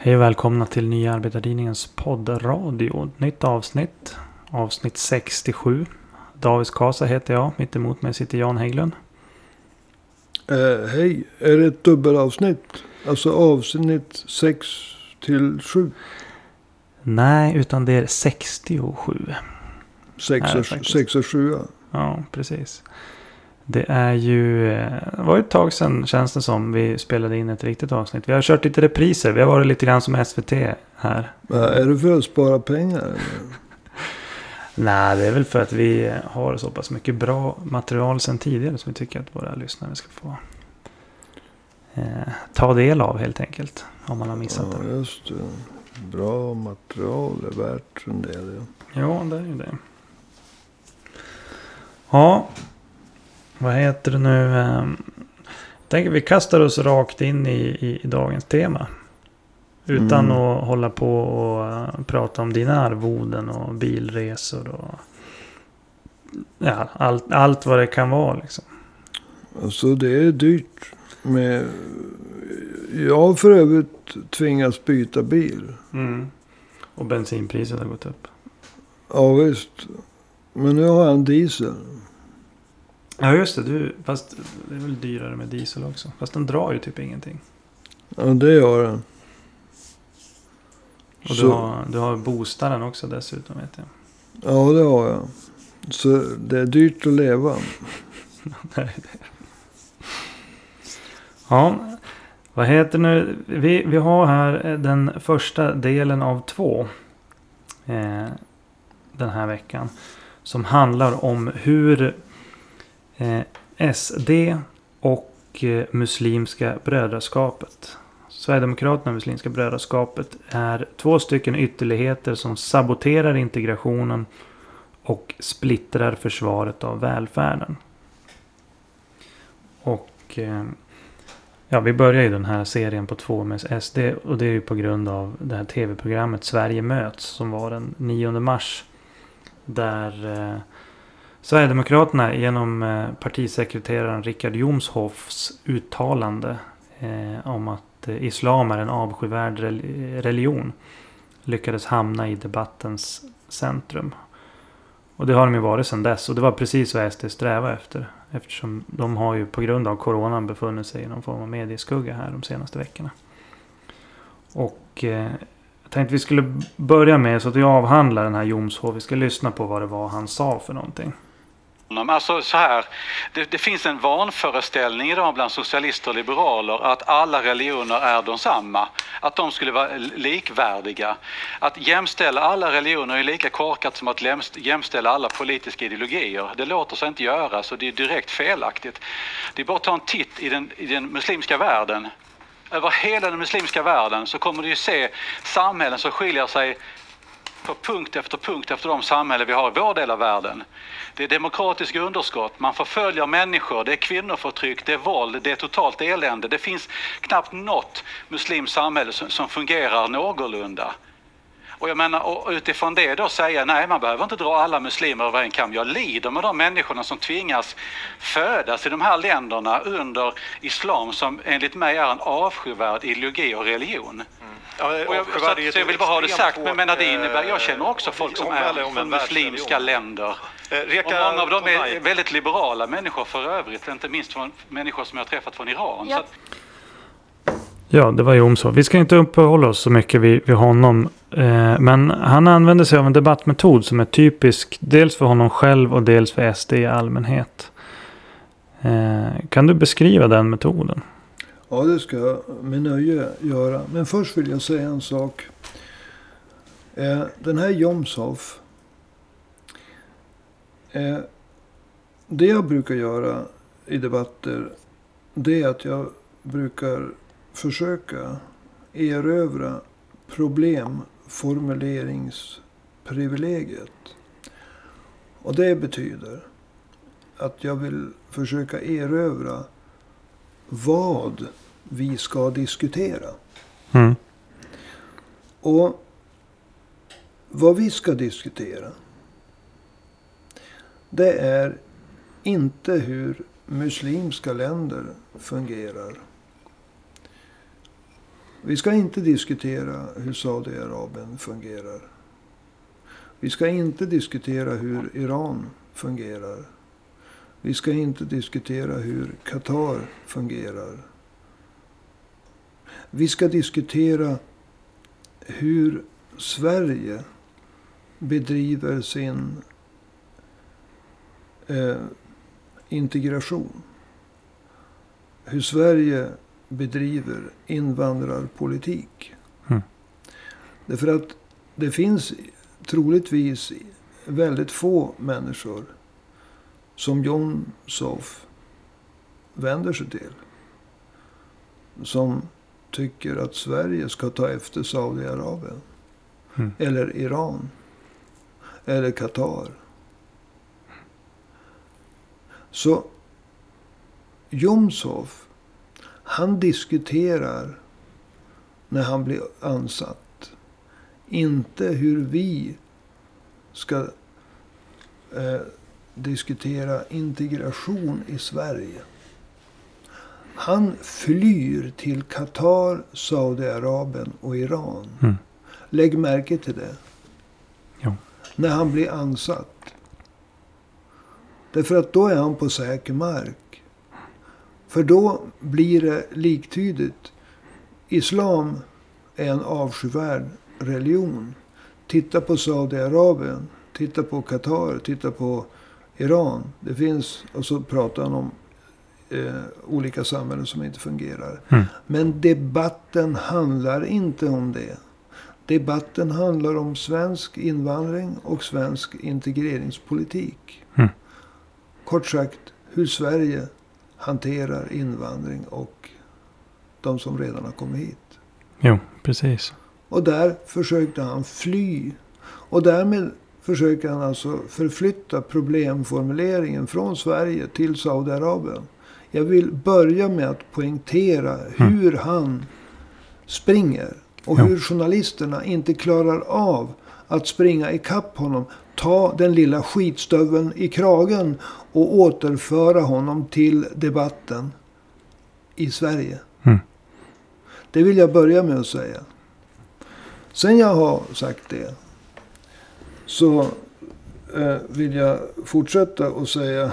Hej och välkomna till Nya Arbetartidningens poddradio. Nytt avsnitt. Avsnitt 67. David Kasa heter jag. Mitt emot mig sitter Jan Hägglund. Eh, hej, är det ett dubbelavsnitt? Alltså avsnitt 6 till 7? Nej, utan det är 67. 6 Nej, och, faktiskt. 6 och 7 ja. Ja, precis. Det är ju... eh, Det var ett tag sedan känns det som vi spelade in ett riktigt avsnitt. Vi har kört lite repriser. Vi har varit lite grann som SVT här. Är det för att spara pengar? Nej, det är väl för att vi har så pass mycket bra material sedan tidigare som vi tycker att våra lyssnare ska få eh, ta del av helt enkelt. Om man har missat Ja, det. just det. Bra material är värt en del. Ja. Ja, det är ju det. Ja, vad heter det nu? eh, Jag tänker vi kastar oss rakt in i, i, i dagens tema. Utan Mm. att hålla på och eh, prata om dina arvoden och bilresor och ja, allt, allt vad det kan vara liksom. Alltså det är dyrt. Med... Jag har för övrigt tvingats byta bil. Och bensinpriset har gått upp. Ja visst. Men nu har jag en diesel. Ja just det, du, fast det är väl dyrare med diesel också. Fast den drar ju typ ingenting. Ja det gör den. Och du Så- har, du har boostaren också dessutom vet jag. Ja det har jag. Så det är dyrt att leva. Ja, vad heter nu? Vi, vi har här eh, den första delen av två. Eh, den här veckan. Som handlar om hur Eh, SD och eh, Muslimska brödraskapet. Sverigedemokraterna och Muslimska brödraskapet är två stycken ytterligheter som saboterar integrationen och splittrar försvaret av välfärden. Och eh, Ja, vi börjar ju den här serien på två med SD. Och det är ju på grund av det här tv-programmet Sverige möts. Som var den 9 mars. Där eh, Sverigedemokraterna genom eh, partisekreteraren Richard Jomshofs uttalande. Eh, om att eh, islam är en avskyvärd religion. Lyckades hamna i debattens centrum. Och det har de ju varit sedan dess. Och det var precis vad SD strävade efter. Eftersom de har ju på grund av coronan befunnit sig i någon form av medieskugga här de senaste veckorna. Och eh, jag tänkte vi skulle börja med så att vi avhandlar den här Jomshof. Vi ska lyssna på vad det var han sa för någonting honom. Alltså så här, det, det finns en vanföreställning idag bland socialister och liberaler att alla religioner är de samma. Att de skulle vara likvärdiga. Att jämställa alla religioner är lika korkat som att jämställa alla politiska ideologier. Det låter sig inte göras och det är direkt felaktigt. Det är bara att ta en titt i den, i den muslimska världen. Över hela den muslimska världen så kommer du ju se samhällen som skiljer sig på punkt efter punkt efter de samhällen vi har i vår del av världen. Det är demokratiska underskott, man förföljer människor, det är kvinnoförtryck, det är våld, det är totalt elände. Det finns knappt något muslimskt samhälle som, som fungerar någorlunda. Och jag menar, och utifrån det då säga nej, man behöver inte dra alla muslimer över en kam. Jag lider med de människorna som tvingas födas i de här länderna under islam som enligt mig är en avskyvärd ideologi och religion. Ja, Och jag, så, så jag vill bara ha det sagt, men menar det innebär, jag känner eh, också folk som är om från muslimska länder. Eh, Och många av dem är väldigt liberala människor för övrigt, inte minst från människor som jag har träffat från Iran. Ja. Så att, Ja, det var Jomshof. Vi ska inte uppehålla oss så mycket vid, vid honom. Eh, men han använder sig av en debattmetod som är typisk dels för honom själv och dels för SD i allmänhet. Eh, kan du beskriva den metoden? Ja, det ska jag med nöje göra. Men först vill jag säga en sak. Eh, den här Jomshof. Eh, det jag brukar göra i debatter. Det är att jag brukar försöka erövra problemformuleringsprivilegiet. Och det betyder att jag vill försöka erövra vad vi ska diskutera. Mm. Och vad vi ska diskutera. Det är inte hur muslimska länder fungerar. Vi ska inte diskutera hur Saudiarabien fungerar. Vi ska inte diskutera hur Iran fungerar. Vi ska inte diskutera hur Qatar fungerar. Vi ska diskutera hur Sverige bedriver sin eh, integration. Hur Sverige bedriver invandrarpolitik. Mm. Därför att det finns troligtvis väldigt få människor som John Sof vänder sig till. Som tycker att Sverige ska ta efter Saudiarabien. Mm. Eller Iran. Eller Qatar. Så Jomshof, han diskuterar när han blir ansatt. Inte hur vi ska eh, diskutera integration i Sverige. Han flyr till Qatar, Saudiarabien och Iran. Mm. Lägg märke till det. Ja. När han blir ansatt. Därför att då är han på säker mark. För då blir det liktydigt. Islam är en avskyvärd religion. Titta på Saudiarabien. Titta på Qatar. Titta på Iran. Det finns, och så pratar han om eh, olika samhällen som inte fungerar. Mm. Men debatten handlar inte om det. Debatten handlar om svensk invandring och svensk integreringspolitik. Mm. Kort sagt, hur Sverige hanterar invandring och de som redan har kommit hit. Jo, precis. Och där försökte han fly. Och därmed försöker han alltså förflytta problemformuleringen från Sverige till Saudiarabien. Jag vill börja med att poängtera hur han springer. Och hur journalisterna inte klarar av att springa ikapp honom. Ta den lilla skitstöveln i kragen och återföra honom till debatten i Sverige. Mm. Det vill jag börja med att säga. Sen jag har sagt det. Så eh, vill jag fortsätta och säga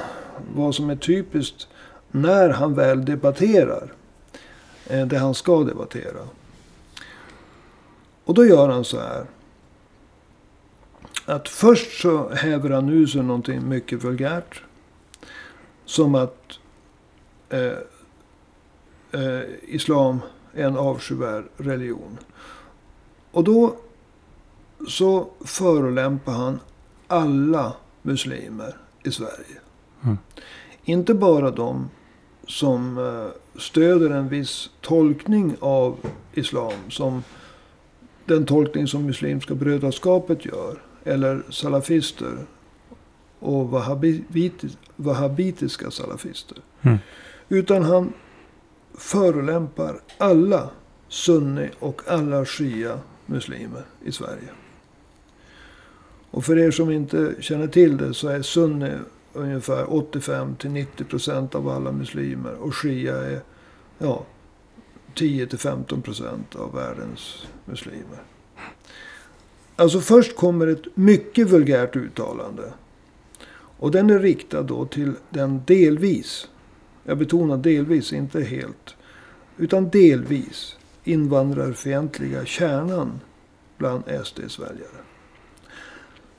vad som är typiskt när han väl debatterar. Eh, det han ska debattera. Och då gör han så här. Att först så häver han ur sig någonting mycket vulgärt. Som att eh, eh, islam är en avskyvärd religion. Och då så förolämpar han alla muslimer i Sverige. Mm. Inte bara de som eh, stöder en viss tolkning av islam. Som den tolkning som Muslimska brödraskapet gör. Eller salafister. Och wahhabiti- wahhabitiska salafister. Mm. Utan han förolämpar alla sunni och alla shia muslimer i Sverige. Och för er som inte känner till det så är sunni ungefär 85 till 90 procent av alla muslimer. Och shia är ja, 10 till 15 procent av världens muslimer. Alltså först kommer ett mycket vulgärt uttalande. Och den är riktad då till den delvis, jag betonar delvis, inte helt, utan delvis invandrarfientliga kärnan bland SDs väljare.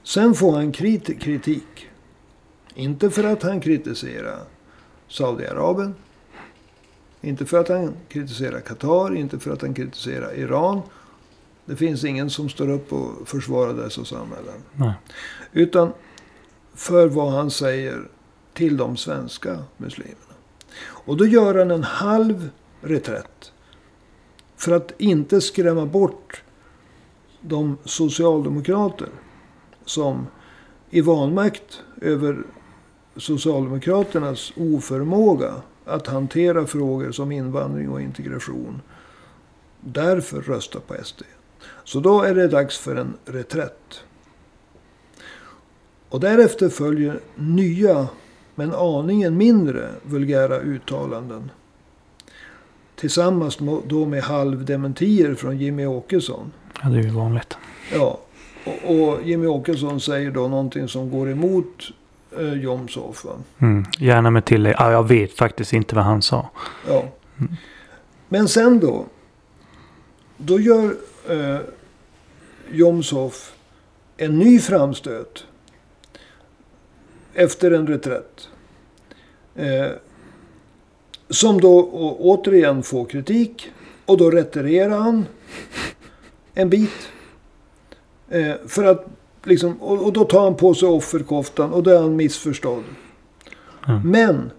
Sen får han krit- kritik. Inte för att han kritiserar Saudiarabien. Inte för att han kritiserar Qatar, inte för att han kritiserar Iran. Det finns ingen som står upp och försvarar dessa samhällen. Nej. Utan för vad han säger till de svenska muslimerna. Och då gör han en halv reträtt. För att inte skrämma bort de socialdemokrater som i vanmakt över Socialdemokraternas oförmåga att hantera frågor som invandring och integration. Därför röstar på SD. Så då är det dags för en reträtt. Och därefter följer nya, men aningen mindre vulgära uttalanden. Tillsammans då med halvdementier från Jimmy Åkesson. Ja, det är ju vanligt. Ja, och, och Jimmy Åkesson säger då någonting som går emot eh, Jomshof. Mm. Gärna med tillägg. Ja, jag vet faktiskt inte vad han sa. Ja. Men sen då. Då gör eh, Jomshof en ny framstöt. Efter en reträtt. Eh, som då å, återigen får kritik. Och då retirerar han en bit. Eh, för att liksom, och, och då tar han på sig offerkoftan och då är han missförstådd. Mm. Men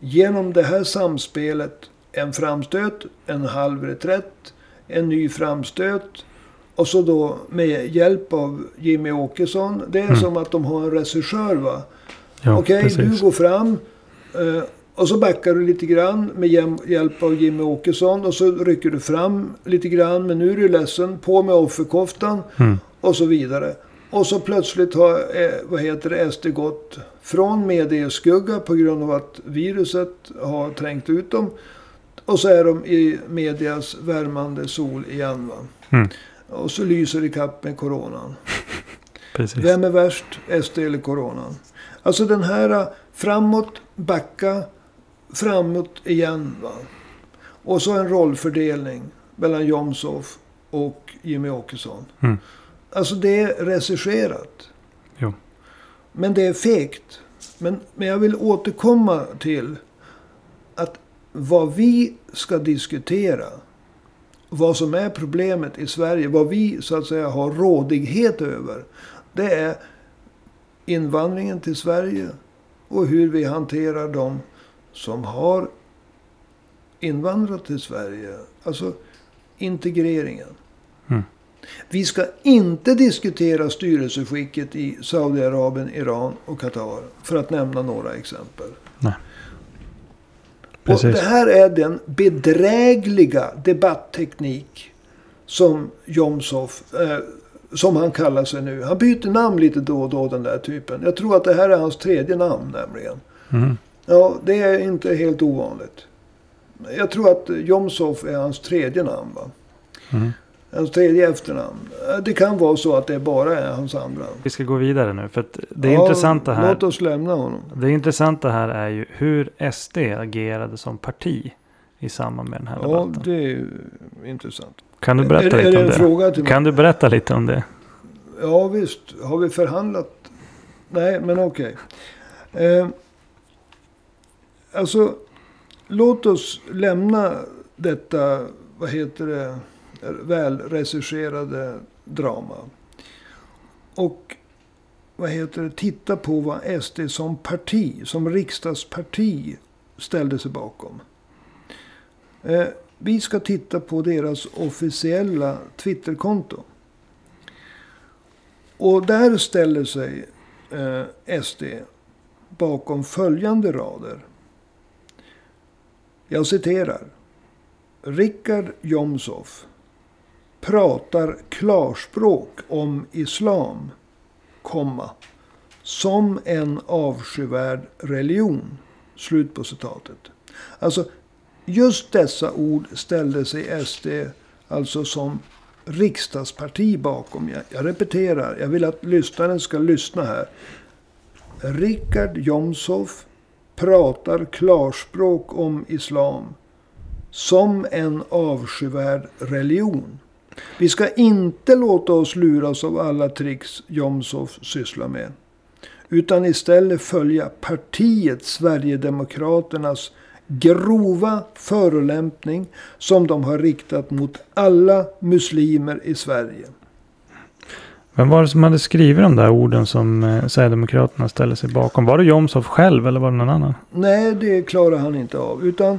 genom det här samspelet, en framstöt, en halv reträtt, en ny framstöt. Och så då med hjälp av Jimmy Åkesson. Det är Mm. som att de har en regissör va. Ja, Okej, precis. du går fram. Och så backar du lite grann med hjälp av Jimmy Åkesson. Och så rycker du fram lite grann. Men nu är du ledsen. På med offerkoftan. Mm. Och så vidare. Och så plötsligt har eh, vad heter det, SD gått från medieskugga på grund av att viruset har trängt ut dem. Och så är de i medias värmande sol igen. Mm. Och så lyser det kapp med coronan. Precis. Vem är värst? SD eller coronan? Alltså den här eh, framåt, backa, framåt igen. Va? Och så en rollfördelning mellan Jomshof och Jimmy Åkesson. Mm. Alltså det är regisserat. Jo. Men det är fegt. Men, men jag vill återkomma till att vad vi ska diskutera. Vad som är problemet i Sverige. Vad vi så att säga har rådighet över. Det är invandringen till Sverige. Och hur vi hanterar dem som har invandrat till Sverige. Alltså integreringen. Mm. Vi ska inte diskutera styrelseskicket i Saudiarabien, Iran och Qatar. För att nämna några exempel. Nej. Och Precis. det här är den bedrägliga debattteknik som Jomshof, eh, som han kallar sig nu. Han byter namn lite då och då den där typen. Jag tror att det här är hans tredje namn nämligen. Mm. Ja, det är inte helt ovanligt. Jag tror att Jomshof är hans tredje namn. Va? Mm. Hans tredje efternamn. Det kan vara så att det bara är hans andra. Vi ska gå vidare nu. För att det Ja, intressanta här. Låt oss lämna honom. Det intressanta här är ju hur SD agerade som parti i samband med den här Ja, debatten. det är ju intressant. Kan du Är, berätta är lite det om det? fråga till mig? Kan du berätta lite om det? Ja visst, har vi förhandlat? Nej, men okej. Eh, alltså, låt oss lämna detta, vad heter det, välregisserade drama. Och vad heter det, titta på vad SD som parti, som riksdagsparti ställde sig bakom. Eh, vi ska titta på deras officiella Twitterkonto. Och där ställer sig eh, SD bakom följande rader. Jag citerar. Rickard Jomshof pratar klarspråk om islam, komma, som en avskyvärd religion. Slut på citatet. Alltså, just dessa ord ställde sig SD alltså som riksdagsparti bakom. Jag, jag repeterar, jag vill att lyssnaren ska lyssna här. Rickard Jomshof pratar klarspråk om islam som en avskyvärd religion. Vi ska inte låta oss luras av alla tricks Jomshof sysslar med. Utan istället följa partiet Sverigedemokraternas grova förolämpning som de har riktat mot alla muslimer i Sverige. Vem var det som hade skrivit de där orden som eh, Sverigedemokraterna ställde sig bakom? Var det Jomshof själv eller var det någon annan? Nej, det klarar han inte av. Utan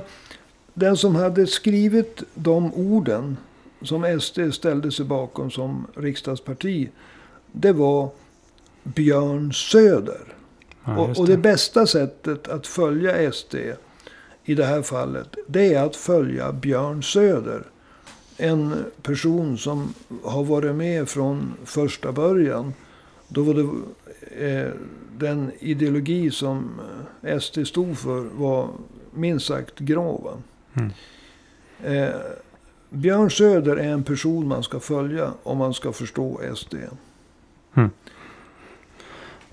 den som hade skrivit de orden som SD ställde sig bakom som riksdagsparti. Det var Björn Söder. Ja, och, och det bästa sättet att följa SD i det här fallet. Det är att följa Björn Söder. En person som har varit med från första början. Då var det eh, den ideologi som SD stod för var minst sagt grov. va? Mm. Eh, Björn Söder är en person man ska följa om man ska förstå SD.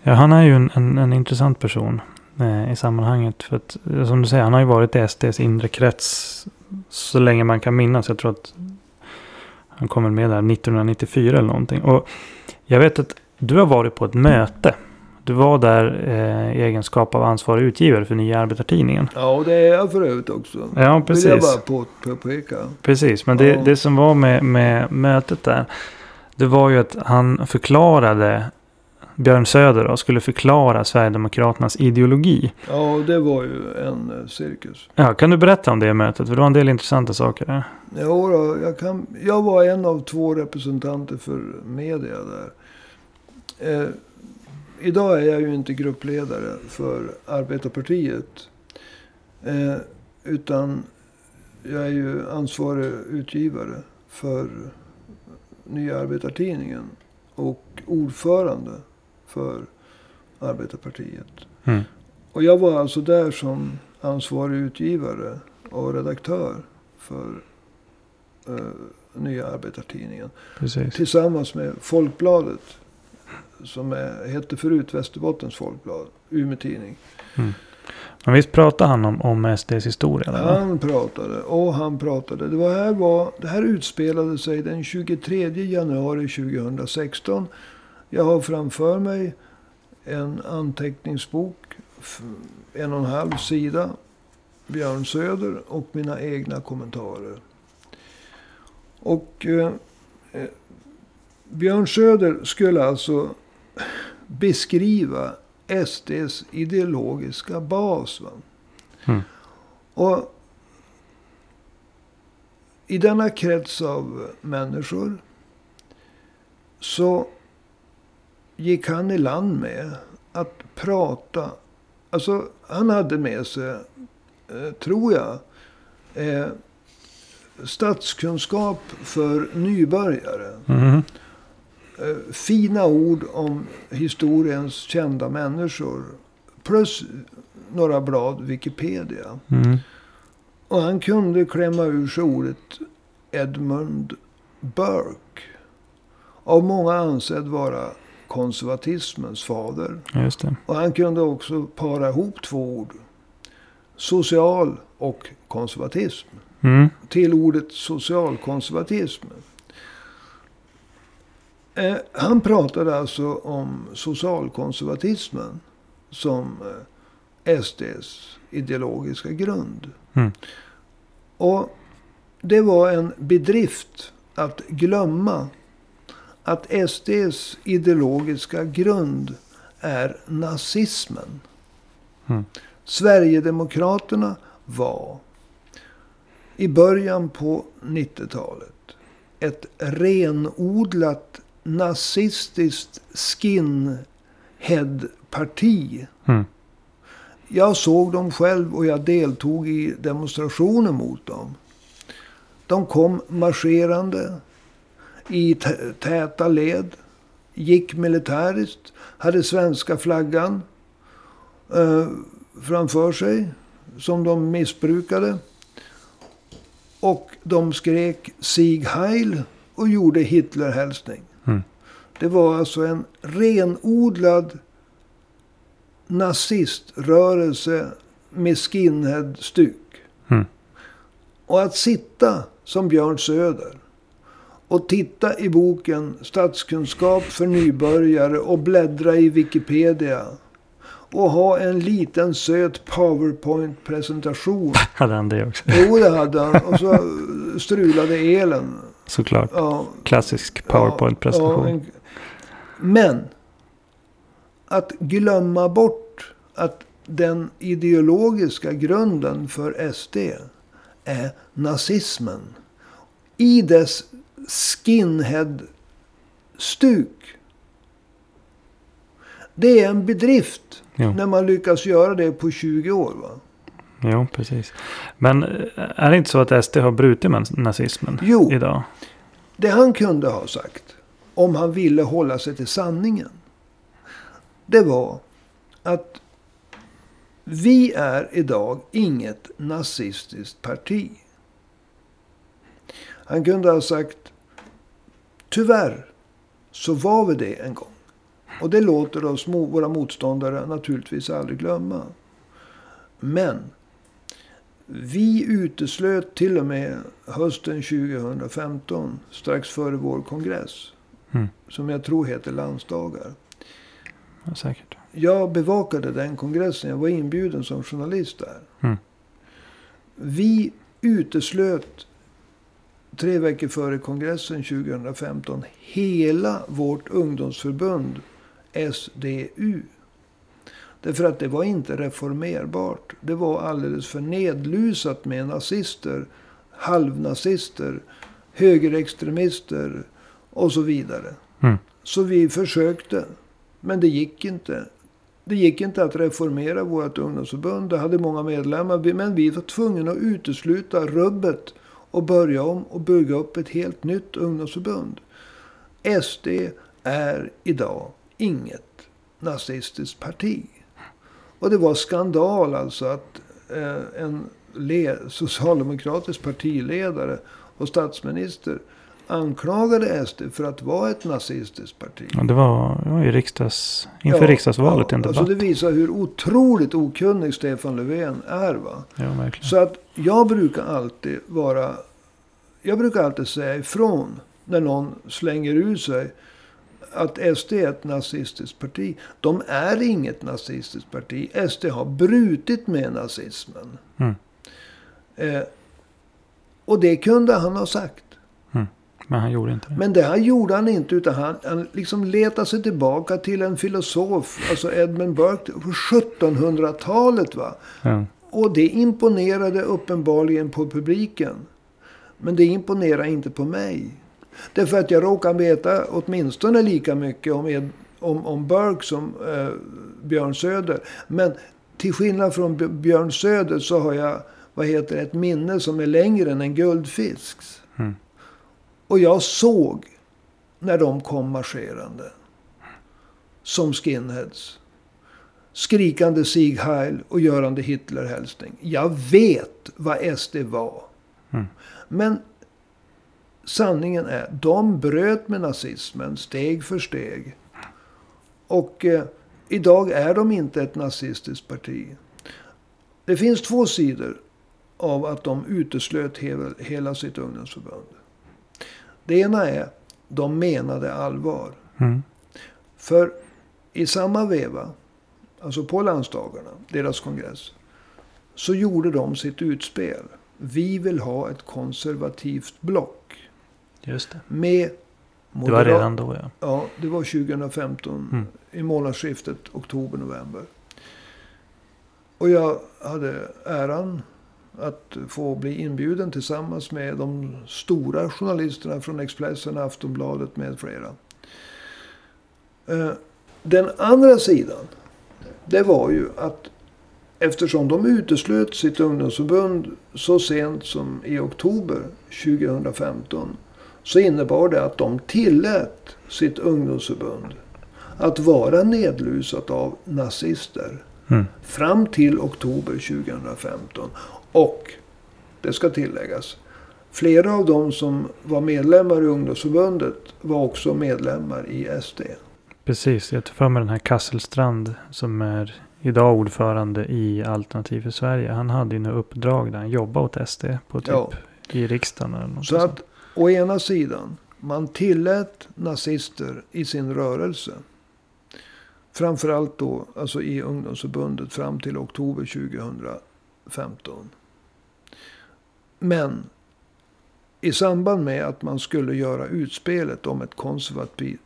Ja, han är ju en, en, en intressant person eh, i sammanhanget. För att, eh, som du säger, han har ju varit i SDs inre krets så länge man kan minnas. Jag tror att han kommer med där 1994 eller någonting. Och jag vet att du har varit på ett möte. Du var där eh, i egenskap av ansvarig utgivare för Nya Arbetartidningen. Ja, och det är jag för övrigt också. Ja, Vill jag precis. bara på, påpeka. Precis, men det, Ja. det som var med, med mötet där. Det var ju att han förklarade. Björn Söder då, skulle förklara Sverigedemokraternas ideologi. Ja, det var ju en eh, cirkus. Ja, kan du berätta om det mötet? För det var en del intressanta saker där. Jo då, jag, kan, jag var en av två representanter för media där. Eh, idag är jag ju inte gruppledare för Arbetarpartiet. Eh, utan jag är ju ansvarig utgivare för Nya Arbetartidningen. Och ordförande för Arbetarpartiet. Mm. Och jag var alltså där som ansvarig utgivare och redaktör för eh, Nya Arbetartidningen. Precis. Tillsammans med Folkbladet. Som är, hette förut Västerbottens Folkblad. Umeå-tidning. Men visst pratade han om, om SDs historia? Va? Han pratade och han pratade. Det, var här var, det här utspelade sig den 23 januari 2016. Jag har framför mig en anteckningsbok. En och en halv sida. Björn Söder och mina egna kommentarer. Och eh, eh, Björn Söder skulle alltså beskriva SDs ideologiska bas. Mm. Och i denna krets av människor så gick han i land med att prata. Alltså han hade med sig, eh, tror jag, eh, statskunskap för nybörjare. Mhm. Eh, fina ord om historiens kända människor. Plus några blad Wikipedia. Mm. Och han kunde klämma ur sig ordet Edmund Burke. Av många ansedd vara konservatismens fader. Just det. Och han kunde också para ihop två ord. Social och konservatism. Mm. Till ordet socialkonservatism. Eh, han pratade alltså om socialkonservatismen som eh, SDs ideologiska grund. Mm. Och det var en bedrift att glömma att SDs ideologiska grund är nazismen. Mm. Sverigedemokraterna var i början på 90-talet ett renodlat nazistiskt skinhead-parti. Mm. Jag såg dem själv och jag deltog i demonstrationer mot dem. De kom marscherande i tä- täta led. Gick militäriskt. Hade svenska flaggan eh, framför sig. Som de missbrukade. Och de skrek Sieg Heil och gjorde Hitlerhälsning. Mm. Det var alltså en renodlad naziströrelse med skinhead-stuk. Mm. Och att sitta som Björn Söder och titta i boken Statskunskap för nybörjare och bläddra i Wikipedia. Och ha en liten söt powerpoint-presentation. Hade han det också? Jo, det hade han. Och så strulade elen. Såklart. Ja, Klassisk powerpoint-presentation. Ja, en- Men att glömma bort att den ideologiska grunden för SD är nazismen. I dess skinhead-stuk. Det är en bedrift Jo. när man lyckas göra det på 20 år. Va? jo, precis. Men eh, är det inte så att SD har brutit med nazismen Jo. idag? Det han kunde ha sagt, om han ville hålla sig till sanningen. Det var att vi är idag inget nazistiskt parti. Han kunde ha sagt Tyvärr så var vi det en gång. Och det låter oss, våra motståndare, naturligtvis aldrig glömma. Men vi uteslöt till och med hösten 2015, strax före vår kongress. Mm. Som jag tror heter landsdagar. Ja, säkert. Jag bevakade den kongressen. Jag var inbjuden som journalist där. Mm. Vi uteslöt tre veckor före kongressen 2015 hela vårt ungdomsförbund SDU. Därför att det var inte reformerbart. Det var alldeles för nedlusat med nazister, halvnazister, högerextremister och så vidare. Mm. Så vi försökte. Men det gick inte. Det gick inte att reformera vårt ungdomsförbund. Det hade många medlemmar. Men vi var tvungna att utesluta rubbet och börja om och bygga upp ett helt nytt ungdomsförbund. SD är idag inget nazistiskt parti. Och det var skandal alltså att eh, en socialdemokratisk partiledare och statsminister anklagade SD för att vara ett nazistiskt parti. Ja, det var, var i riksdags, inför ja, riksdagsvalet ja, en debatt. Alltså det visar hur otroligt okunnig Stefan Löfven är. Va? Ja, verkligen. Så att jag brukar alltid vara... Jag brukar alltid säga ifrån när någon slänger ur sig att SD är ett nazistiskt parti. De är inget nazistiskt parti. SD har brutit med nazismen. Mm. Eh, och det kunde han ha sagt. Men han gjorde inte det. Men det här gjorde han inte. Utan han, han liksom letade sig tillbaka till en filosof. Alltså Edmund Burke. På 1700-talet. va. Ja. Och det imponerade uppenbarligen på publiken. Men det imponerar inte på mig. Därför att jag råkar veta åtminstone lika mycket om, Ed, om, om Burke som eh, Björn Söder. Men till skillnad från Björn Söder så har jag vad heter ett minne som är längre än en guldfisks. Och jag såg när de kom marscherande. Som skinheads. Skrikande Sieg Heil och görande Hitlerhälsning. Jag vet vad SD var. Mm. Men sanningen är, de bröt med nazismen steg för steg. Och eh, idag är de inte ett nazistiskt parti. Det finns två sidor av att de uteslöt hela sitt ungdomsförbund. Det ena är, de menade allvar. Mm. För i samma veva, alltså på landsdagarna, deras kongress, så gjorde de sitt utspel. Vi vill ha ett konservativt block. Just det. Med moderat... Det var redan då ja. Ja, det var 2015. Mm. I månadsskiftet oktober-november. Och jag hade äran att få bli inbjuden tillsammans med de stora journalisterna från Expressen, Aftonbladet med flera. Eh, den andra sidan, det var ju att eftersom de uteslöt sitt ungdomsförbund så sent som i oktober 2015 så innebar det att de tillät sitt ungdomsförbund att vara nedlusat av nazister. Mm. Fram till oktober 2015. Och, det ska tilläggas, flera av de som var medlemmar i ungdomsförbundet var också medlemmar i SD. Precis, jag tar för mig den här Kasselstrand som är idag ordförande i Alternativ för Sverige. Han hade ju några uppdrag där han jobbade åt SD på typ ja. i riksdagen. Eller något Så att å ena sidan, man tillät nazister i sin rörelse. Framförallt då alltså i ungdomsförbundet fram till oktober 2015. Men i samband med att man skulle göra utspelet om ett konservativt,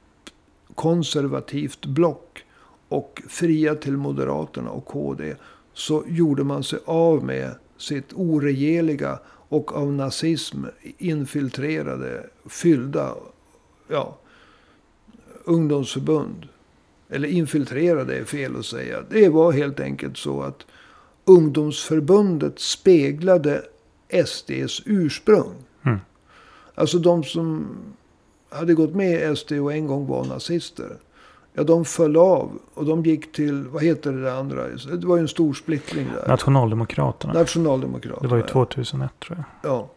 konservativt block och fria till Moderaterna och KD. Så gjorde man sig av med sitt oregeliga och av nazism infiltrerade, fyllda ja, ungdomsförbund. Eller infiltrerade är fel att säga. Det var helt enkelt så att ungdomsförbundet speglade SDs ursprung. Mm. Alltså de som hade gått med i SD och en gång var nazister. Ja, de föll av. Och de gick till, vad heter det andra? Det var ju en stor splittring där. Nationaldemokraterna. Nationaldemokraterna. Det var ju 2001 tror jag. Ja.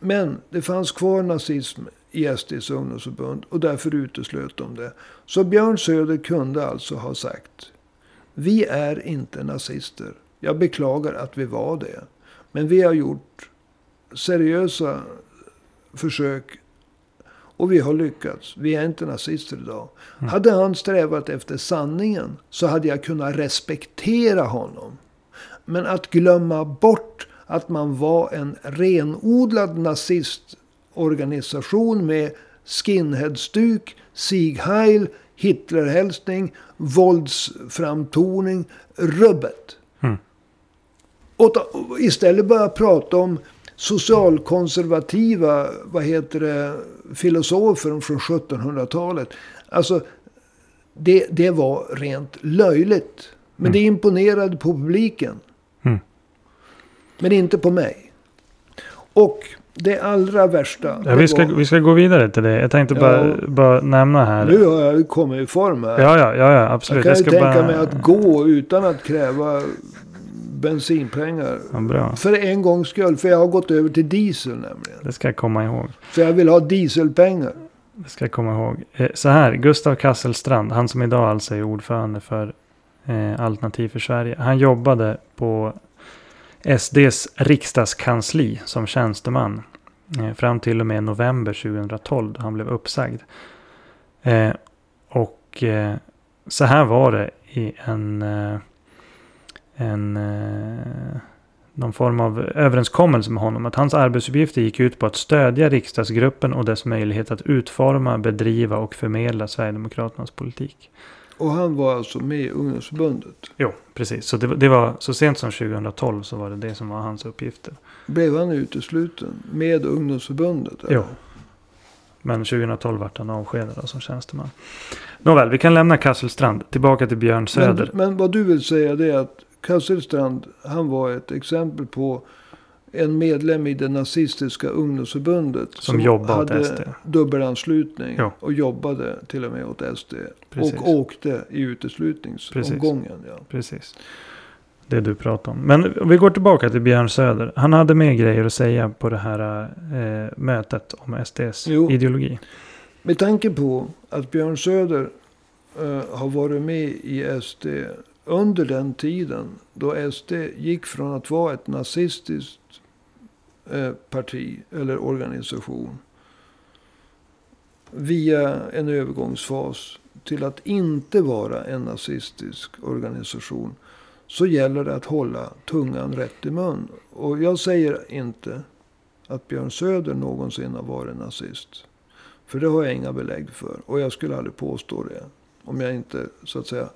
Men det fanns kvar nazism i SDs ungdomsförbund och därför uteslöt de det. Så Björn Söder kunde alltså ha sagt. Vi är inte nazister. Jag beklagar att vi var det. Men vi har gjort seriösa försök och vi har lyckats. Vi är inte nazister idag. Mm. Hade han strävat efter sanningen så hade jag kunnat respektera honom. Men att glömma bort att man var en renodlad nazistorganisation med skinheadstuk, Sieg Heil, Hitlerhälsning, våldsframtoning, rubbet. Mm. Och istället börja prata om socialkonservativa vad heter det, filosofer från 1700-talet. Alltså, det, det var rent löjligt. Men mm. det imponerade på publiken. Mm. Men inte på mig. Och det allra värsta. Ja, vi, ska, var... vi ska gå vidare till det. Jag tänkte bara, ja, bara nämna här. Nu har jag kommit i form här. Ja, ja, ja, ja absolut. Jag kan jag ju tänka bara... mig att gå utan att kräva bensinpengar. Ja, bra. För en gångs skull. För jag har gått över till diesel nämligen. Det ska jag komma ihåg. För jag vill ha dieselpengar. Det ska jag komma ihåg. Eh, så här, Gustav Kasselstrand, han som idag alltså är ordförande för eh, Alternativ för Sverige. Han jobbade på SDs riksdagskansli som tjänsteman. Eh, fram till och med november 2012 då han blev uppsagd. Och så här var det i en en, eh, någon form av överenskommelse med honom. Att hans arbetsuppgifter gick ut på att stödja riksdagsgruppen och dess möjlighet att utforma, bedriva och förmedla Sverigedemokraternas politik. Och han var alltså med i ungdomsförbundet? Jo, precis. Så det, det, var så sent som 2012 så var det det som var hans uppgifter. Blev han utesluten med ungdomsförbundet? Eller? Jo. Men 2012 vart han avskedad som tjänsteman. Nåväl, vi kan lämna Kasselstrand. Tillbaka till Björn Söder. Men, men vad du vill säga det är att Kasselstrand, han var ett exempel på en medlem i det nazistiska ungdomsförbundet. Som, som jobbade hade åt SD. dubbelanslutning. Ja. Och jobbade till och med åt SD. Precis. Och åkte i uteslutningsomgången. Precis. Ja. Precis. Det du pratar om. Men om vi går tillbaka till Björn Söder. Han hade mer grejer att säga på det här eh, mötet om SDs jo. ideologi. Med tanke på att Björn Söder eh, har varit med i SD under den tiden då SD gick från att vara ett nazistiskt eh, parti eller organisation via en övergångsfas till att inte vara en nazistisk organisation så gäller det att hålla tungan rätt i mun. Och jag säger inte att Björn Söder någonsin har varit nazist. För det har jag inga belägg för. Och jag skulle aldrig påstå det. Om jag inte, så att säga,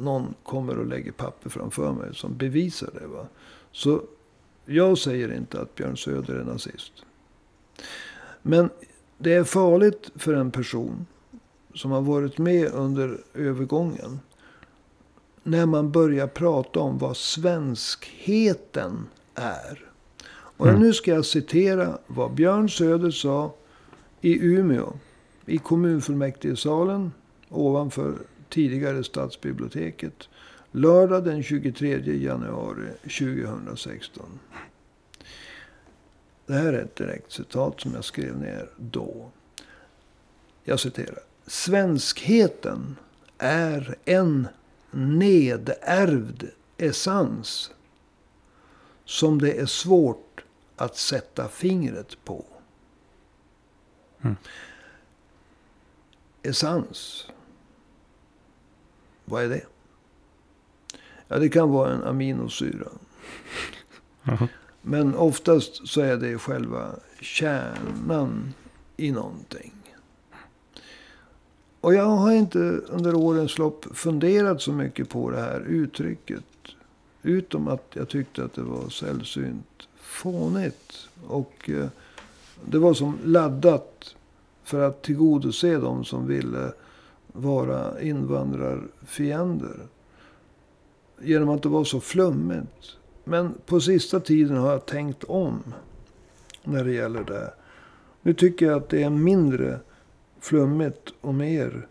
någon kommer och lägger papper framför mig som bevisar det. Va? Så jag säger inte att Björn Söder är nazist. Men det är farligt för en person som har varit med under övergången. När man börjar prata om vad svenskheten är. Och mm. nu ska jag citera vad Björn Söder sa i Umeå. I kommunfullmäktigesalen ovanför tidigare stadsbiblioteket. Lördag den 23 januari 2016. Det här är ett direkt citat som jag skrev ner då. Jag citerar. Svenskheten är en nedärvd essens som det är svårt att sätta fingret på. Mm. Essens. Vad är det? Ja, det kan vara en aminosyra. Men oftast så är det själva kärnan i någonting. Och jag har inte under årens lopp funderat så mycket på det här uttrycket. Utom att jag tyckte att det var sällsynt fånigt. Och eh, det var som laddat för att tillgodose dem som ville vara invandrarfiender. Genom att det var så flummigt. Men på sista tiden har jag tänkt om. När det gäller det. Nu tycker jag att det är mindre flummigt och mer.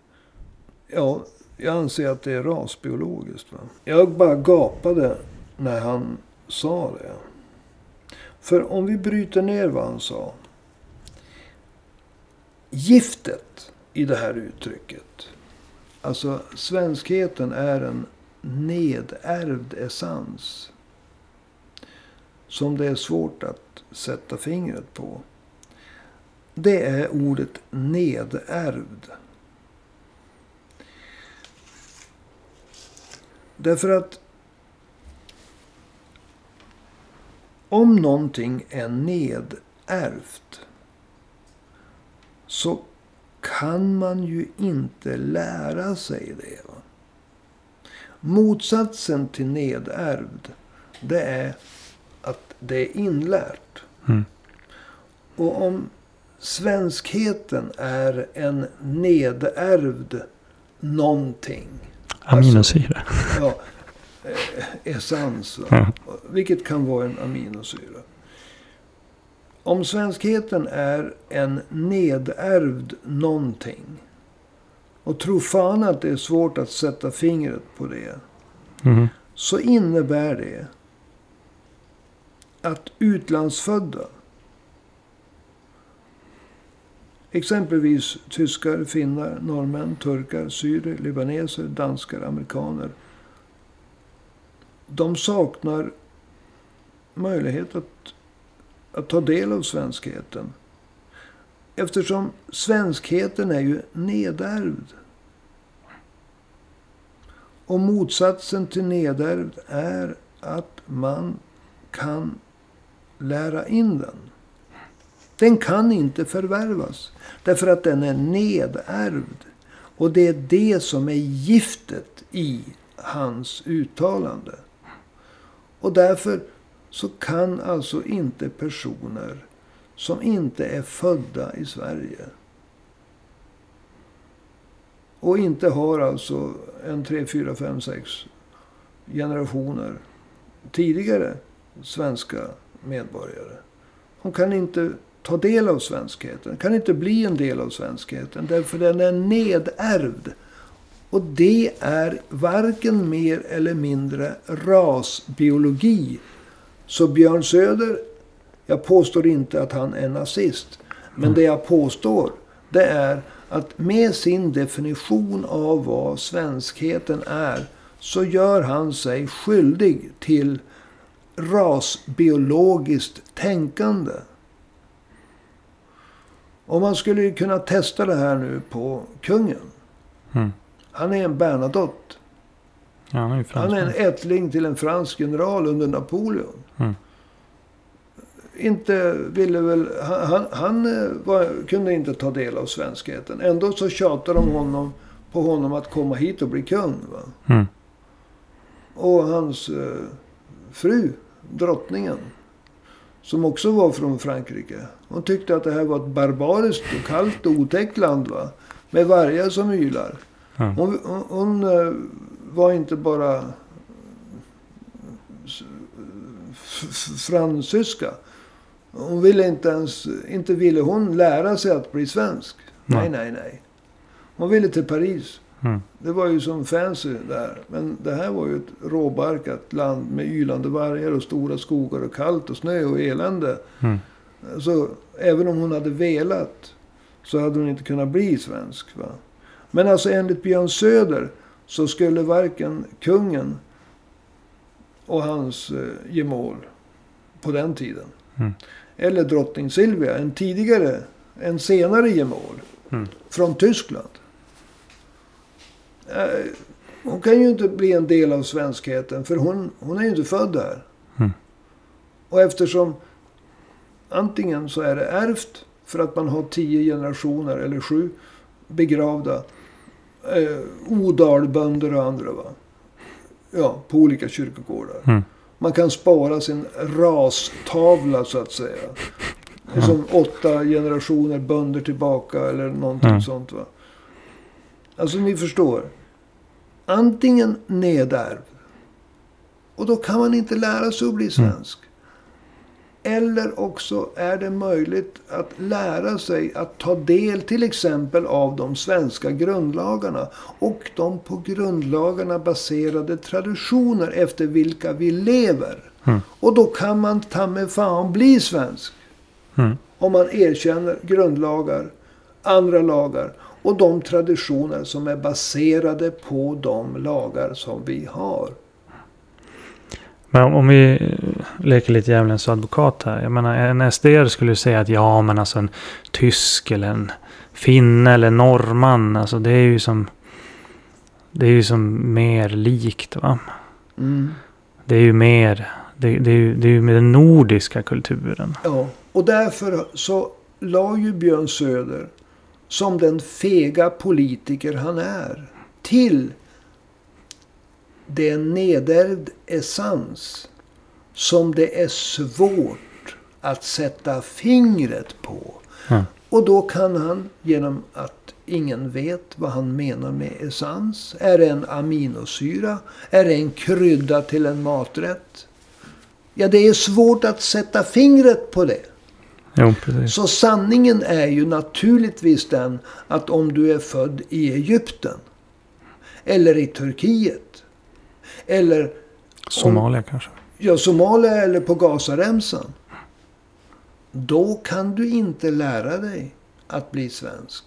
Ja, jag anser att det är rasbiologiskt. Va? Jag bara gapade när han sa det. För om vi bryter ner vad han sa. Giftet i det här uttrycket. Alltså svenskheten är en nedärvd essens. Som det är svårt att sätta fingret på. Det är ordet nedärvd. Därför att om någonting är nedärvt så kan man ju inte lära sig det. Motsatsen till nedärvd, det är att det är inlärt. Mm. Och om svenskheten är en nedärvd någonting. Aminosyra. Ja, eh, essens. va? Ja. Vilket kan vara en aminosyra. Om svenskheten är en nedärvd någonting. Och tro fan att det är svårt att sätta fingret på det. Mm. Så innebär det att utlandsfödda. Exempelvis tyskar, finnar, norrmän, turkar, syrier, libaneser, danskar, amerikaner. De saknar möjlighet att, att ta del av svenskheten. Eftersom svenskheten är ju nedärvd. Och motsatsen till nedärvd är att man kan lära in den. Den kan inte förvärvas. Därför att den är nedärvd. Och det är det som är giftet i hans uttalande. Och därför så kan alltså inte personer som inte är födda i Sverige och inte har alltså en tre, fyra, fem, sex generationer tidigare svenska medborgare. Hon kan inte ta del av svenskheten. Kan inte bli en del av svenskheten. Därför den är nedärvd. Och det är varken mer eller mindre rasbiologi. Så Björn Söder, jag påstår inte att han är nazist. Men det jag påstår, det är att med sin definition av vad svenskheten är. Så gör han sig skyldig till rasbiologiskt tänkande. Och man skulle ju kunna testa det här nu på kungen. Mm. Han är en Bernadotte. Ja, han är Han är en ättling till en fransk general under Napoleon. Mm. Inte ville väl... Han, han, eh, var, kunde inte ta del av svenskheten. Ändå så tjatade de honom, på honom att komma hit och bli kung. Mm. Och hans eh, fru, drottningen. Som också var från Frankrike. Hon tyckte att det här var ett barbariskt och kallt och otäckt land. Va? Med vargar som ylar. Ja. Hon, hon, hon eh, var inte bara fransyska. Hon ville inte ens, inte ville hon lära sig att bli svensk. Nej, Nej. nej, nej. Hon ville till Paris. Mm. Det var ju som fancy där. Men det här var ju ett råbarkat land med ylande vargar och stora skogar och kallt och snö och elände. Mm. Så även om hon hade velat så hade hon inte kunnat bli svensk. Va? Men alltså enligt Björn Söder så skulle varken kungen och hans eh, gemål på den tiden. Mm. Eller drottning Silvia, en tidigare, en senare gemål. Mm. Från Tyskland. Eh, Hon kan ju inte bli en del av svenskheten för hon, hon är ju inte född här. Mm. Och eftersom antingen så är det ärvt för att man har tio generationer eller sju begravda eh, odalbönder och andra. Va? Ja, på olika kyrkogårdar. Mm. Man kan spara sin rastavla så att säga. Ja. Som åtta generationer bönder tillbaka eller någonting Ja. sånt. va. Alltså ni förstår. Antingen nedärvd. Och då kan man inte lära sig att bli svensk. Eller också är det möjligt att lära sig att ta del till exempel av de svenska grundlagarna. Och de på grundlagarna baserade traditioner efter vilka vi lever. Mm. Och då kan man ta med fan bli svensk. Mm. Om man erkänner grundlagar, andra lagar och de traditioner som är baserade på de lagar som vi har. Men om- vi leker lite djävulens advokat här. Jag menar en SDR skulle ju säga att ja men alltså en tysk eller en finne eller norrman. Alltså det är ju som. Det är ju som mer likt va. Det är ju mer. Det, det, är ju, det är ju med den nordiska kulturen. Ja, och därför så la ju Björn Söder, som den fega politiker han är, till det är en nedärvd essens som det är svårt att sätta fingret på. Ja. Och då kan han, genom att ingen vet vad han menar med essens. Är det en aminosyra? Är det en krydda till en maträtt? Ja, det är svårt att sätta fingret på det. Jo. Så sanningen är ju naturligtvis den att om du är född i Egypten. Eller i Turkiet. Eller Somalia kanske ja, Somalia eller på Gazaremsan. Då kan du inte lära dig att bli svensk.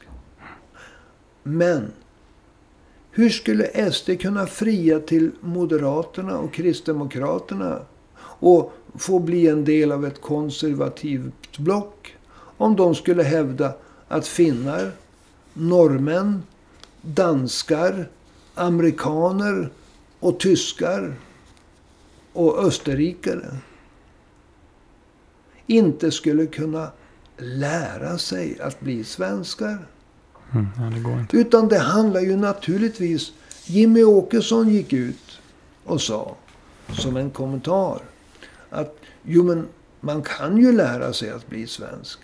Men hur skulle SD kunna fria till Moderaterna och Kristdemokraterna och få bli en del av ett konservativt block om de skulle hävda att finnar, norrmän, danskar, amerikaner och tyskar och österrikare inte skulle kunna lära sig att bli svenskar. Mm, ja, det går inte. Utan det handlar ju naturligtvis... Jimmy Åkesson gick ut och sa, som en kommentar, att jo men man kan ju lära sig att bli svensk.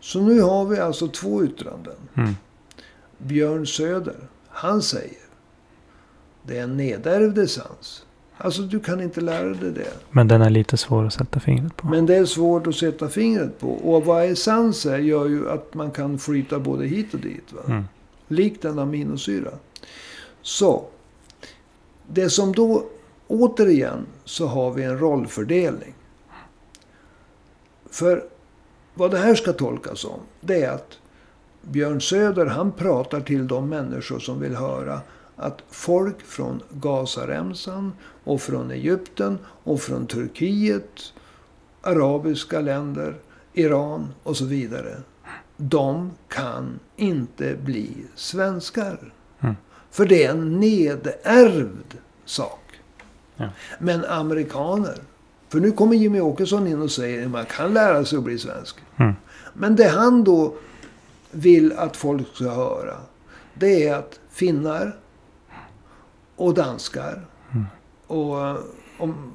Så nu har vi alltså två yttranden. Mm. Björn Söder, han säger det är en nedärvd essens. Alltså du kan inte lära dig det. Men den är lite svår att sätta fingret på. Men det är svårt att sätta fingret på. Och vad essens är gör ju att man kan flyta både hit och dit. Va? Mm. Likt en aminosyra. Så. Det som då, återigen, så har vi en rollfördelning. För vad det här ska tolkas som, det är att Björn Söder, han pratar till de människor som vill höra att folk från Gazaremsan och från Egypten och från Turkiet, arabiska länder, Iran och så vidare. De kan inte bli svenskar. Mm. För det är en nedärvd sak. Ja. Men amerikaner. För nu kommer Jimmy Åkesson in och säger att man kan lära sig att bli svensk. Mm. Men det han då vill att folk ska höra. Det är att finnar och danskar. Mm. Och eh, om,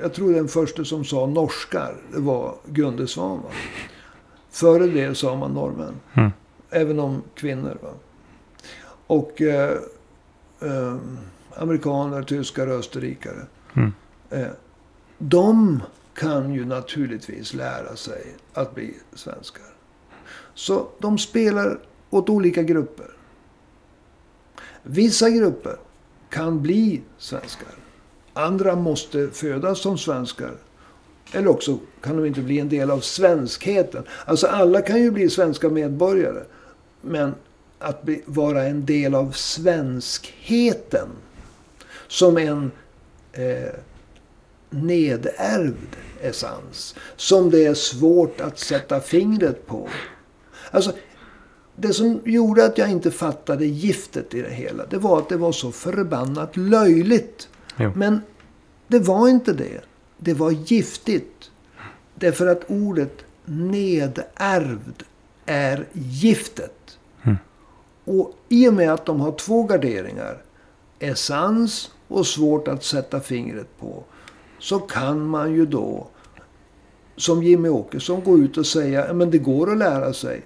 jag tror den första som sa norskar, det var Gunde Svan. Va? Före det sa man norrmän. Mm. Även om kvinnor. Va? Och eh, eh, amerikaner, tyskar, österrikare. Mm. Eh, de kan ju naturligtvis lära sig att bli svenskar. Så de spelar åt olika grupper. Vissa grupper kan bli svenskar. Andra måste födas som svenskar. Eller också kan de inte bli en del av svenskheten. Alltså alla kan ju bli svenska medborgare. Men att bli, vara en del av svenskheten. Som en eh, nedärvd essens. Som det är svårt att sätta fingret på. Alltså, det som gjorde att jag inte fattade giftet i det hela. Det var att det var så förbannat löjligt. Jo. Men det var inte det. Det var giftigt. Därför att ordet nedärvd är giftet. Mm. Och i och med att de har två garderingar. Essens och svårt att sätta fingret på. Så kan man ju då, som Jimmy Åkesson, gå ut och säga att det går att lära sig.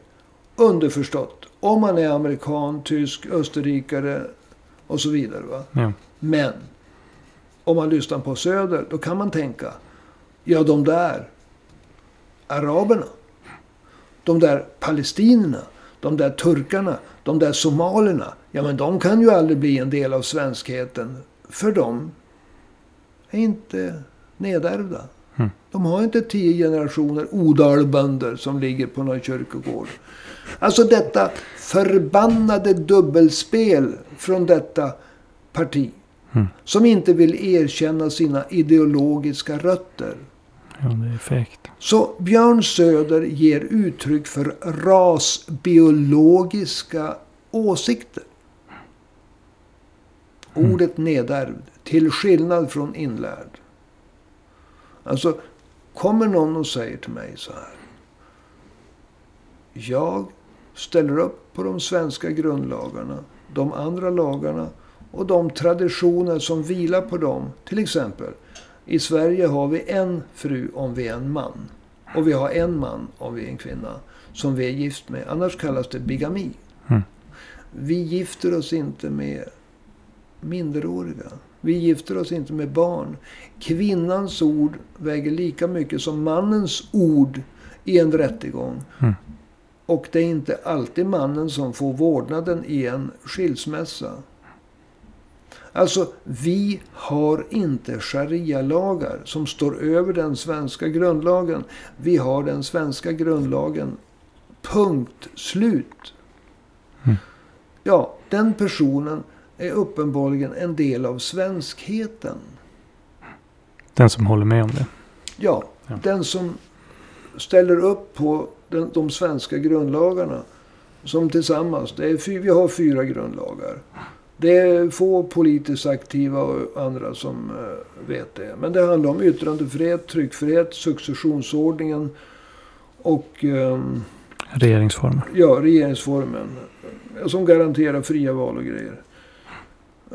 Underförstått. Om man är amerikan, tysk, österrikare och så vidare. Va? Ja. Men om man lyssnar på Söder, då kan man tänka. Ja, de där araberna. De där palestinierna. De där turkarna. De där somalierna. Ja, men de kan ju aldrig bli en del av svenskheten. För de är inte nedärvda. De har inte tio generationer odalbönder som ligger på någon kyrkogård. Alltså detta förbannade dubbelspel från detta parti. Mm. Som inte vill erkänna sina ideologiska rötter. Ja, det är fegt. Så Björn Söder ger uttryck för rasbiologiska åsikter. Mm. Ordet nedärvd, till skillnad från inlärd. Alltså, kommer någon och säger till mig så här. Jag ställer upp på de svenska grundlagarna, de andra lagarna och de traditioner som vilar på dem. Till exempel, i Sverige har vi en fru om vi är en man. Och vi har en man om vi är en kvinna. Som vi är gift med. Annars kallas det bigami. Mm. Vi gifter oss inte med minderåriga. Vi gifter oss inte med barn. Kvinnans ord väger lika mycket som mannens ord i en rättegång. Mm. Och det är inte alltid mannen som får vårdnaden i en skilsmässa. Alltså, vi har inte sharia-lagar som står över den svenska grundlagen. Vi har den svenska grundlagen. Punkt slut. Mm. Ja, den personen är uppenbarligen en del av svenskheten. Den som håller med om det. Ja, Ja. den som ställer upp på den, de svenska grundlagarna. Som tillsammans, det är, vi har fyra grundlagar. Det är få politiskt aktiva och andra som eh, vet det. Men det handlar om yttrandefrihet, tryckfrihet, successionsordningen och ehm, Regeringsformen. ja, regeringsformen. eh, Som garanterar fria val och grejer.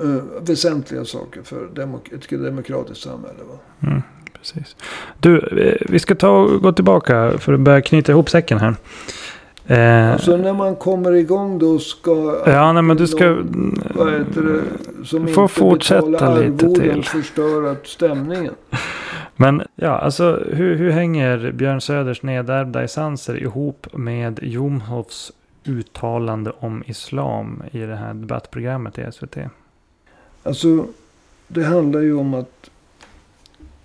Eh, väsentliga saker för demok- ett demokratiskt samhälle. Va? Mm, precis. Du, vi ska ta och gå tillbaka för att börja knyta ihop säcken här. Eh, Så när man kommer igång då ska... ja, nej, men du ska... någon, vad heter det, som Får inte fortsätta lite till. förstöra stämningen. Men ja, alltså hur, hur hänger Björn Söders nedärvda essenser ihop med Jomhofs uttalande om islam i det här debattprogrammet i SVT? Alltså, det handlar ju om att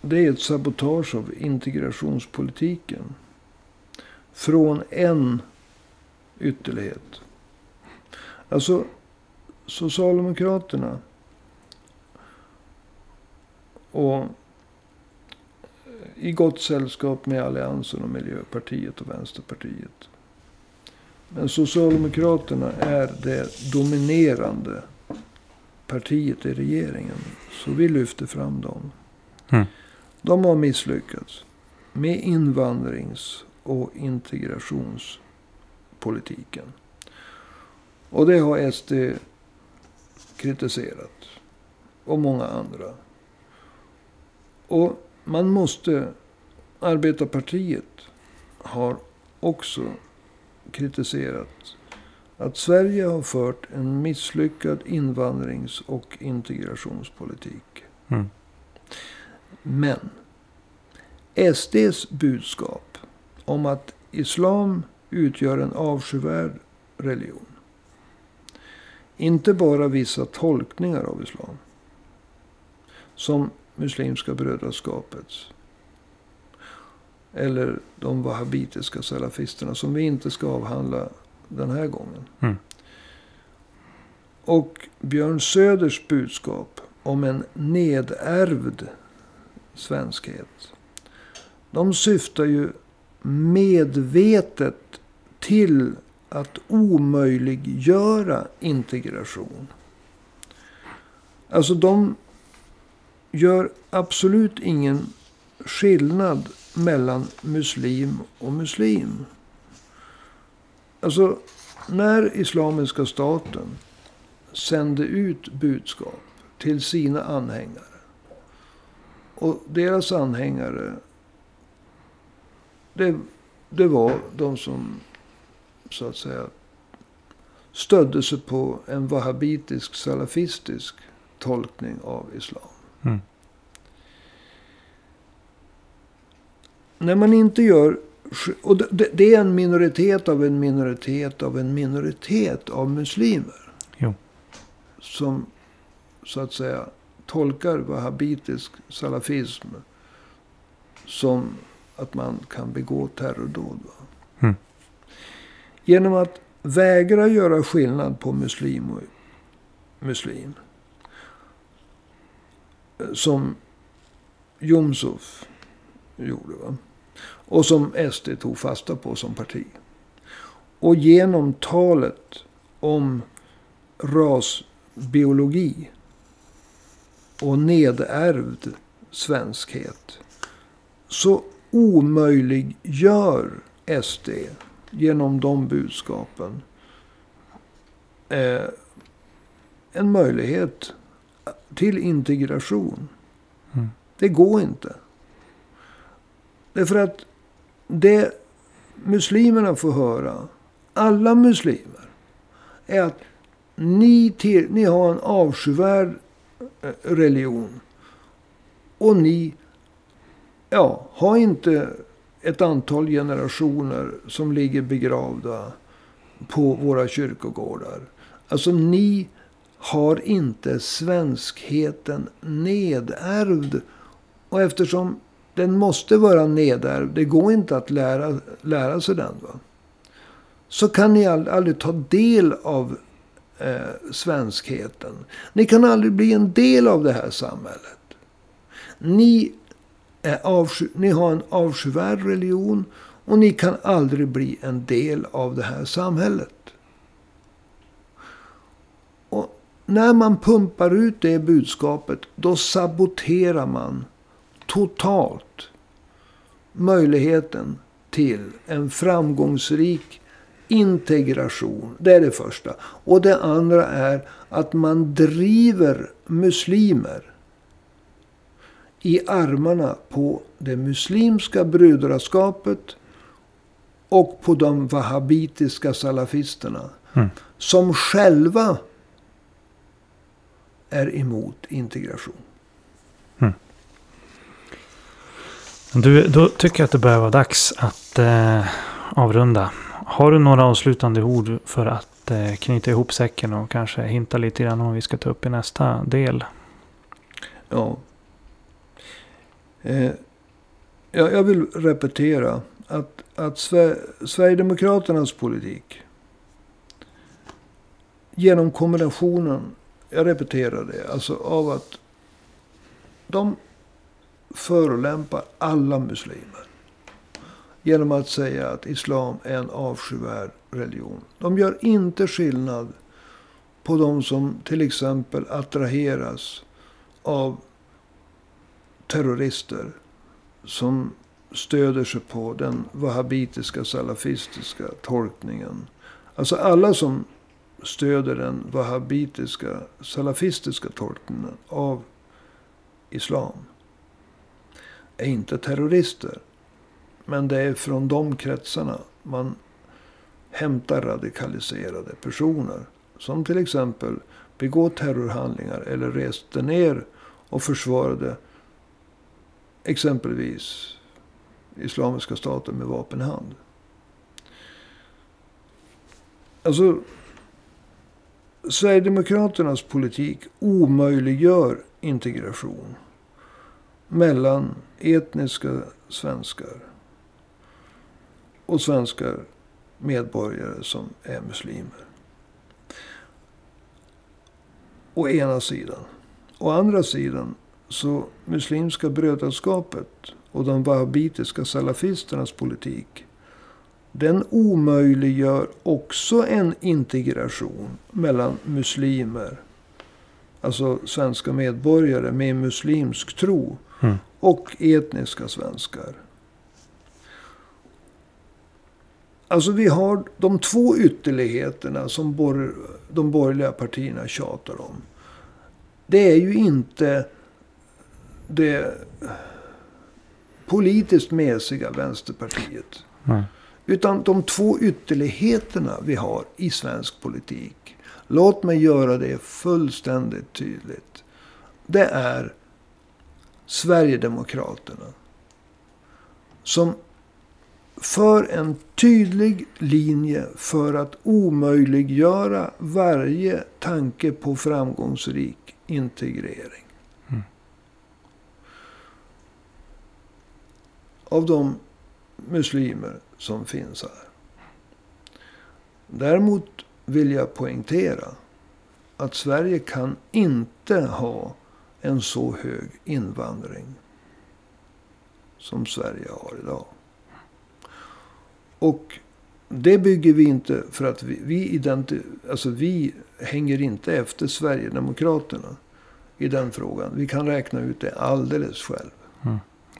det är ett sabotage av integrationspolitiken. Från en ytterlighet. Alltså, Socialdemokraterna och eh, i gott sällskap med Alliansen och Miljöpartiet och Vänsterpartiet. Men Socialdemokraterna är det dominerande partiet i regeringen. Så vi lyfter fram dem. Mm. De har misslyckats med invandrings och integrationspolitiken. Och det har SD kritiserat. Och många andra. Och man måste... Arbetarpartiet har också kritiserat att Sverige har fört en misslyckad invandrings och integrationspolitik. Mm. Men SDs budskap om att islam utgör en avskyvärd religion. Inte bara vissa tolkningar av islam. Som Muslimska brödraskapets. Eller de wahhabitiska salafisterna som vi inte ska avhandla den här gången. Mm. Och Björn Söders budskap om en nedärvd svenskhet. De syftar ju medvetet till att omöjliggöra integration. Alltså de gör absolut ingen skillnad mellan muslim och muslim. Alltså, när Islamiska staten sände ut budskap till sina anhängare. Och deras anhängare, det, det var de som så att säga stödde sig på en wahhabitisk salafistisk tolkning av islam. Mm. När man inte gör... Och det, det är en minoritet av en minoritet av en minoritet av muslimer. Jo. Som så att säga tolkar wahhabitisk salafism som att man kan begå terrordåd. Mm. Genom att vägra göra skillnad på muslim och muslim. Som Jomshof gjorde. Va? Och som SD tog fasta på som parti. Och genom talet om rasbiologi och nedärvd svenskhet. Så omöjliggör SD genom de budskapen eh, en möjlighet till integration. Mm. Det går inte. Därför att det muslimerna får höra, alla muslimer, är att ni, till, ni har en avskyvärd eh, religion. Och ni ja, har inte ett antal generationer som ligger begravda på våra kyrkogårdar. Alltså ni har inte svenskheten nedärvd. Och eftersom den måste vara nedärvd, det går inte att lära, lära sig den. Va? Så kan ni aldrig ta del av eh, svenskheten. Ni kan aldrig bli en del av det här samhället. Ni, är avsky, ni har en avskyvärd religion och ni kan aldrig bli en del av det här samhället. Och när man pumpar ut det budskapet, då saboterar man totalt möjligheten till en framgångsrik integration. Det är det första. Och det andra är att man driver muslimer i armarna på det muslimska brödraskapet och på de wahhabitiska salafisterna. Mm. Som själva är emot integration. Du, då tycker jag att det börjar vara dags att eh, avrunda. Har du några avslutande ord för att eh, knyta ihop säcken och kanske hinta lite grann om vad vi ska ta upp i nästa del? Ja. Eh, jag, jag vill repetera att, att Sver Sverigedemokraternas politik genom kombinationen, jag repeterar det, alltså av att de förolämpar alla muslimer. Genom att säga att islam är en avskyvärd religion. De gör inte skillnad på de som till exempel attraheras av terrorister. Som stöder sig på den wahhabitiska salafistiska tolkningen. Alltså alla som stöder den wahhabitiska salafistiska tolkningen av islam är inte terrorister. Men det är från de kretsarna man hämtar radikaliserade personer. Som till exempel begår terrorhandlingar eller reste ner och försvarade exempelvis Islamiska staten med vapen i hand. Alltså, Sverigedemokraternas politik omöjliggör integration mellan etniska svenskar och svenska medborgare som är muslimer. Å ena sidan. Å andra sidan så Muslimska brödraskapet och de wahhabitiska salafisternas politik. Den omöjliggör också en integration mellan muslimer. Alltså svenska medborgare med muslimsk tro. Mm. Och etniska svenskar. Alltså vi har de två ytterligheterna som bor, de borgerliga partierna tjatar om. Det är ju inte det politiskt mesiga Vänsterpartiet. Mm. Utan de två ytterligheterna vi har i svensk politik. Låt mig göra det fullständigt tydligt. Det är Sverigedemokraterna. Som för en tydlig linje för att omöjliggöra varje tanke på framgångsrik integrering. Mm. av de muslimer som finns här. Däremot vill jag poängtera att Sverige kan inte ha en så hög invandring som Sverige har idag. Och det bygger vi inte för att vi, vi, alltså vi hänger inte efter Sverigedemokraterna i den frågan. Vi kan räkna ut det alldeles själv.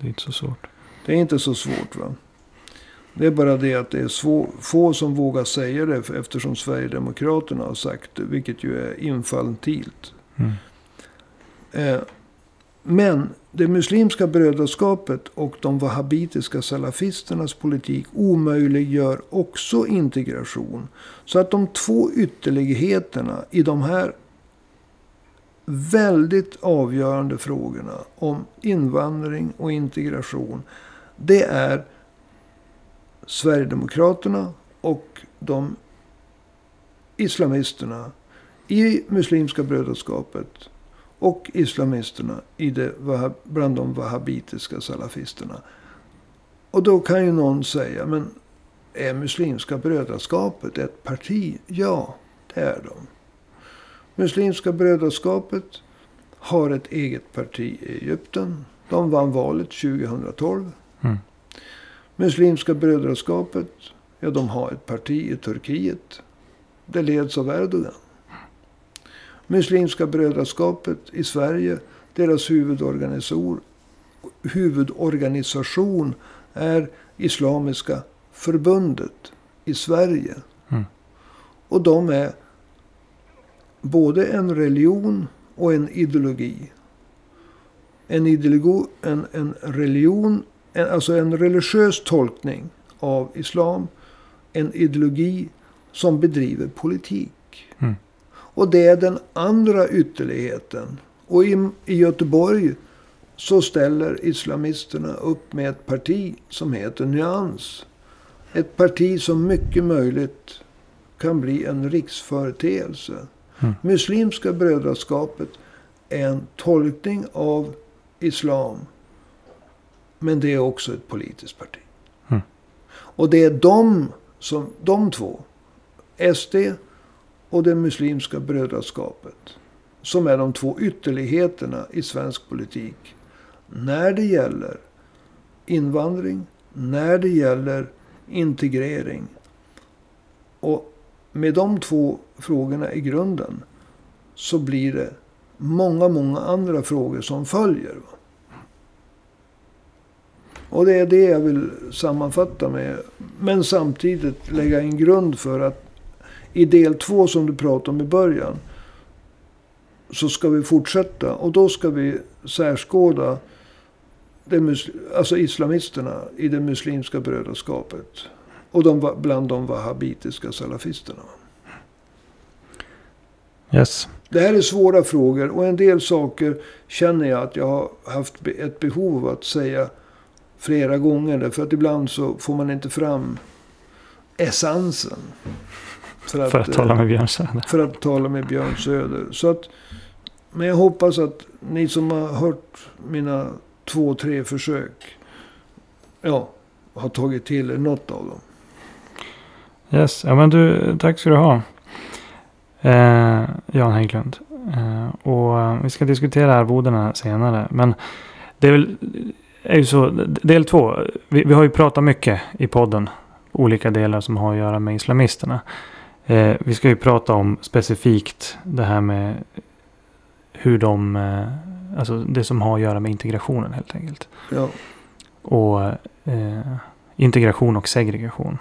Det är inte så svårt. Det är inte så svårt va. Det är bara det att det är svår, få som vågar säga det eftersom Sverigedemokraterna har sagt det. Vilket ju är infantilt. Mm. Eh, men det muslimska brödraskapet och de wahhabitiska salafisternas politik omöjliggör också integration. Så att de två ytterligheterna i de här väldigt avgörande frågorna om invandring och integration. Det är Sverigedemokraterna och de islamisterna i Muslimska brödraskapet och islamisterna i det, bland de wahhabitiska salafisterna. Och då kan ju någon säga, men är Muslimska brödraskapet ett parti? Ja, det är de. Muslimska brödraskapet har ett eget parti i Egypten. De vann valet 2012. Mm. Muslimska brödraskapet, ja de har ett parti i Turkiet. Det leds av Erdogan. Muslimska brödraskapet i Sverige, deras huvudorganisation, är Islamiska förbundet i Sverige. Mm. Och de är både en religion och en ideologi. En, ideologi, en, en religion, en, alltså en religiös tolkning av islam. En ideologi som bedriver politik. Mm. Och det är den andra ytterligheten. Och i, i Göteborg så ställer islamisterna upp med ett parti som heter Nyans. Ett parti som mycket möjligt kan bli en riksföreteelse. Mm. Muslimska brödraskapet är en tolkning av islam. Men det är också ett politiskt parti. Mm. Och det är de, som, de två, SD och det muslimska brödraskapet, som är de två ytterligheterna i svensk politik. När det gäller invandring, när det gäller integrering. Och med de två frågorna i grunden så blir det många, många andra frågor som följer. Och det är det jag vill sammanfatta med. Men samtidigt lägga en grund för att i del två som du pratade om i början. Så ska vi fortsätta. Och då ska vi särskåda det alltså islamisterna i det muslimska brödraskapet. Och de, bland de wahhabitiska salafisterna. Yes. Det här är svåra frågor och en del saker känner jag att jag har haft ett behov av att säga flera gånger. Därför att ibland så får man inte fram essensen. För För att eh, tala med Björn Söder. för att tala med Björn Söder. Så att, men jag hoppas att ni som har hört mina två, tre försök. Ja, har tagit till er något av dem. Yes. Ja men du, tack ska du ha. Eh, Jan Hägglund. Eh, och eh, vi ska diskutera arvodena senare. Men det är väl är ju så. Del två. Vi, vi har ju pratat mycket i podden. Olika delar som har att göra med islamisterna. Eh, vi ska ju prata om specifikt det här med hur de... Eh, alltså det som har att göra med integrationen helt enkelt. Ja, Och eh, integration och segregation.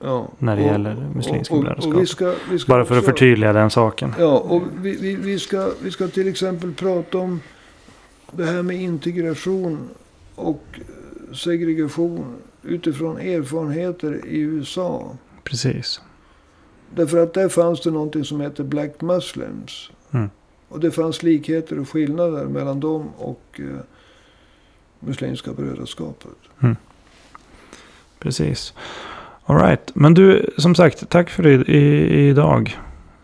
ja. När det Och- gäller muslimska brödraskap. Bara för att förtydliga den saken. Ja, och vi, vi, vi, ska, vi ska till exempel prata om det här med integration och eh, segregation utifrån erfarenheter i USA. Precis. Därför att där fanns det någonting som heter Black Muslims. Mm. Och det fanns likheter och skillnader mellan dem och eh, Muslimska brödraskapet. Precis. All right. Men du, som sagt, tack för i, i, idag.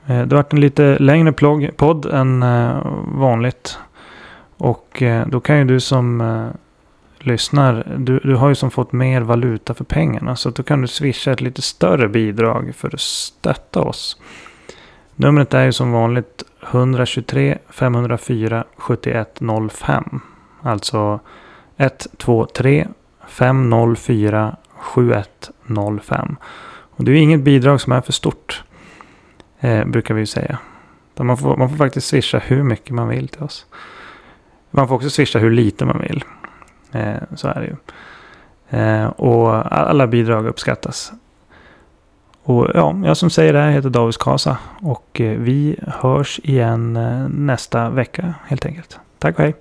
Eh, Det har varit en lite längre plogg, podd än eh, vanligt. Och eh, då kan ju du som lyssnar. Du, du har ju som fått mer valuta för pengarna. Så då kan du swisha ett lite större bidrag för att stötta oss. Numret är ju som vanligt 123 504 7105. Alltså 123 504 7105. Och det är ju inget bidrag som är för stort. Eh, brukar vi ju säga. Man får, man får faktiskt swisha hur mycket man vill till oss. Man får också swisha hur lite man vill. Eh, så är det ju. Eh, och alla bidrag uppskattas. Och ja, jag som säger det här heter Davis Kasa. Och eh, vi hörs igen nästa vecka helt enkelt. Tack och hej.